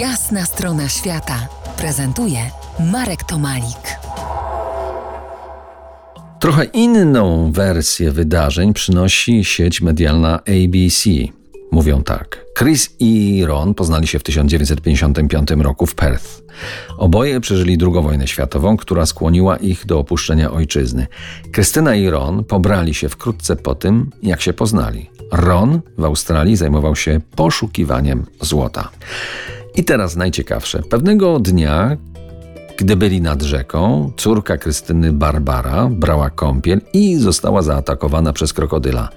Jasna strona świata prezentuje Marek Tomalik. Trochę inną wersję wydarzeń przynosi sieć medialna ABC. Mówią tak. Chris i Ron poznali się w 1955 roku w Perth. Oboje przeżyli II wojnę światową, która skłoniła ich do opuszczenia ojczyzny. Krystyna i Ron pobrali się wkrótce po tym, jak się poznali. Ron w Australii zajmował się poszukiwaniem złota. I teraz najciekawsze. Pewnego dnia, gdy byli nad rzeką, córka Krystyny Barbara brała kąpiel i została zaatakowana przez krokodyla.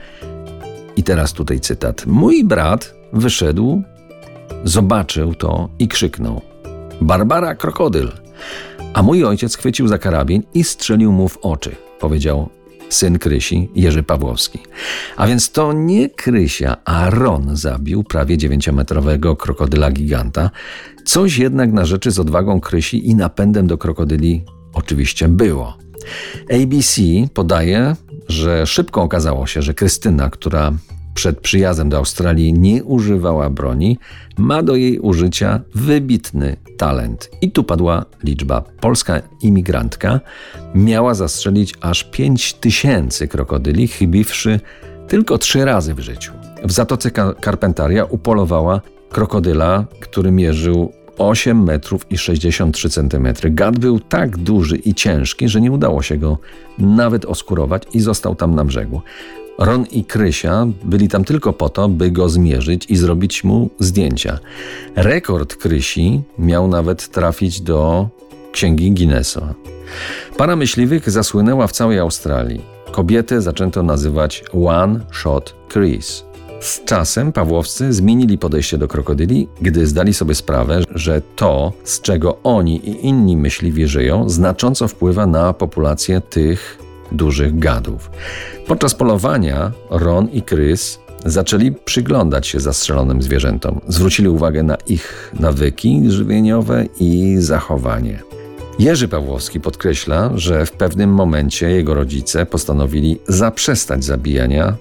I teraz tutaj cytat. Mój brat wyszedł, zobaczył to i krzyknął: Barbara, krokodyl! A mój ojciec chwycił za karabin i strzelił mu w oczy, powiedział syn Krysi, Jerzy Pawłowski. A więc to nie Krysia, a Ron zabił prawie dziewięciometrowego krokodyla giganta. Coś jednak na rzeczy z odwagą Krysi i napędem do krokodyli oczywiście było. ABC podaje, że szybko okazało się, że Krystyna, która przed przyjazdem do Australii nie używała broni, ma do jej użycia wybitny talent. I tu padła liczba. Polska imigrantka miała zastrzelić aż 5 tysięcy krokodyli, chybiwszy tylko trzy razy w życiu. W Zatoce Karpentaria upolowała krokodyla, który mierzył 8 metrów i 63 centymetry. Gad był tak duży i ciężki, że nie udało się go nawet oskurować i został tam na brzegu. Ron i Krysia byli tam tylko po to, by go zmierzyć i zrobić mu zdjęcia. Rekord Krysi miał nawet trafić do księgi Guinnessa. Para myśliwych zasłynęła w całej Australii. Kobietę zaczęto nazywać One Shot Chris. Z czasem Pawłowscy zmienili podejście do krokodyli, gdy zdali sobie sprawę, że to, z czego oni i inni myśliwi żyją, znacząco wpływa na populację tych dużych gadów. Podczas polowania Ron i Chris zaczęli przyglądać się zastrzelonym zwierzętom. Zwrócili uwagę na ich nawyki żywieniowe i zachowanie. Jerzy Pawłowski podkreśla, że w pewnym momencie jego rodzice postanowili zaprzestać zabijania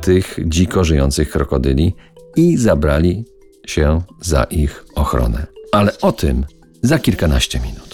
tych dziko żyjących krokodyli i zabrali się za ich ochronę. Ale o tym za kilkanaście minut.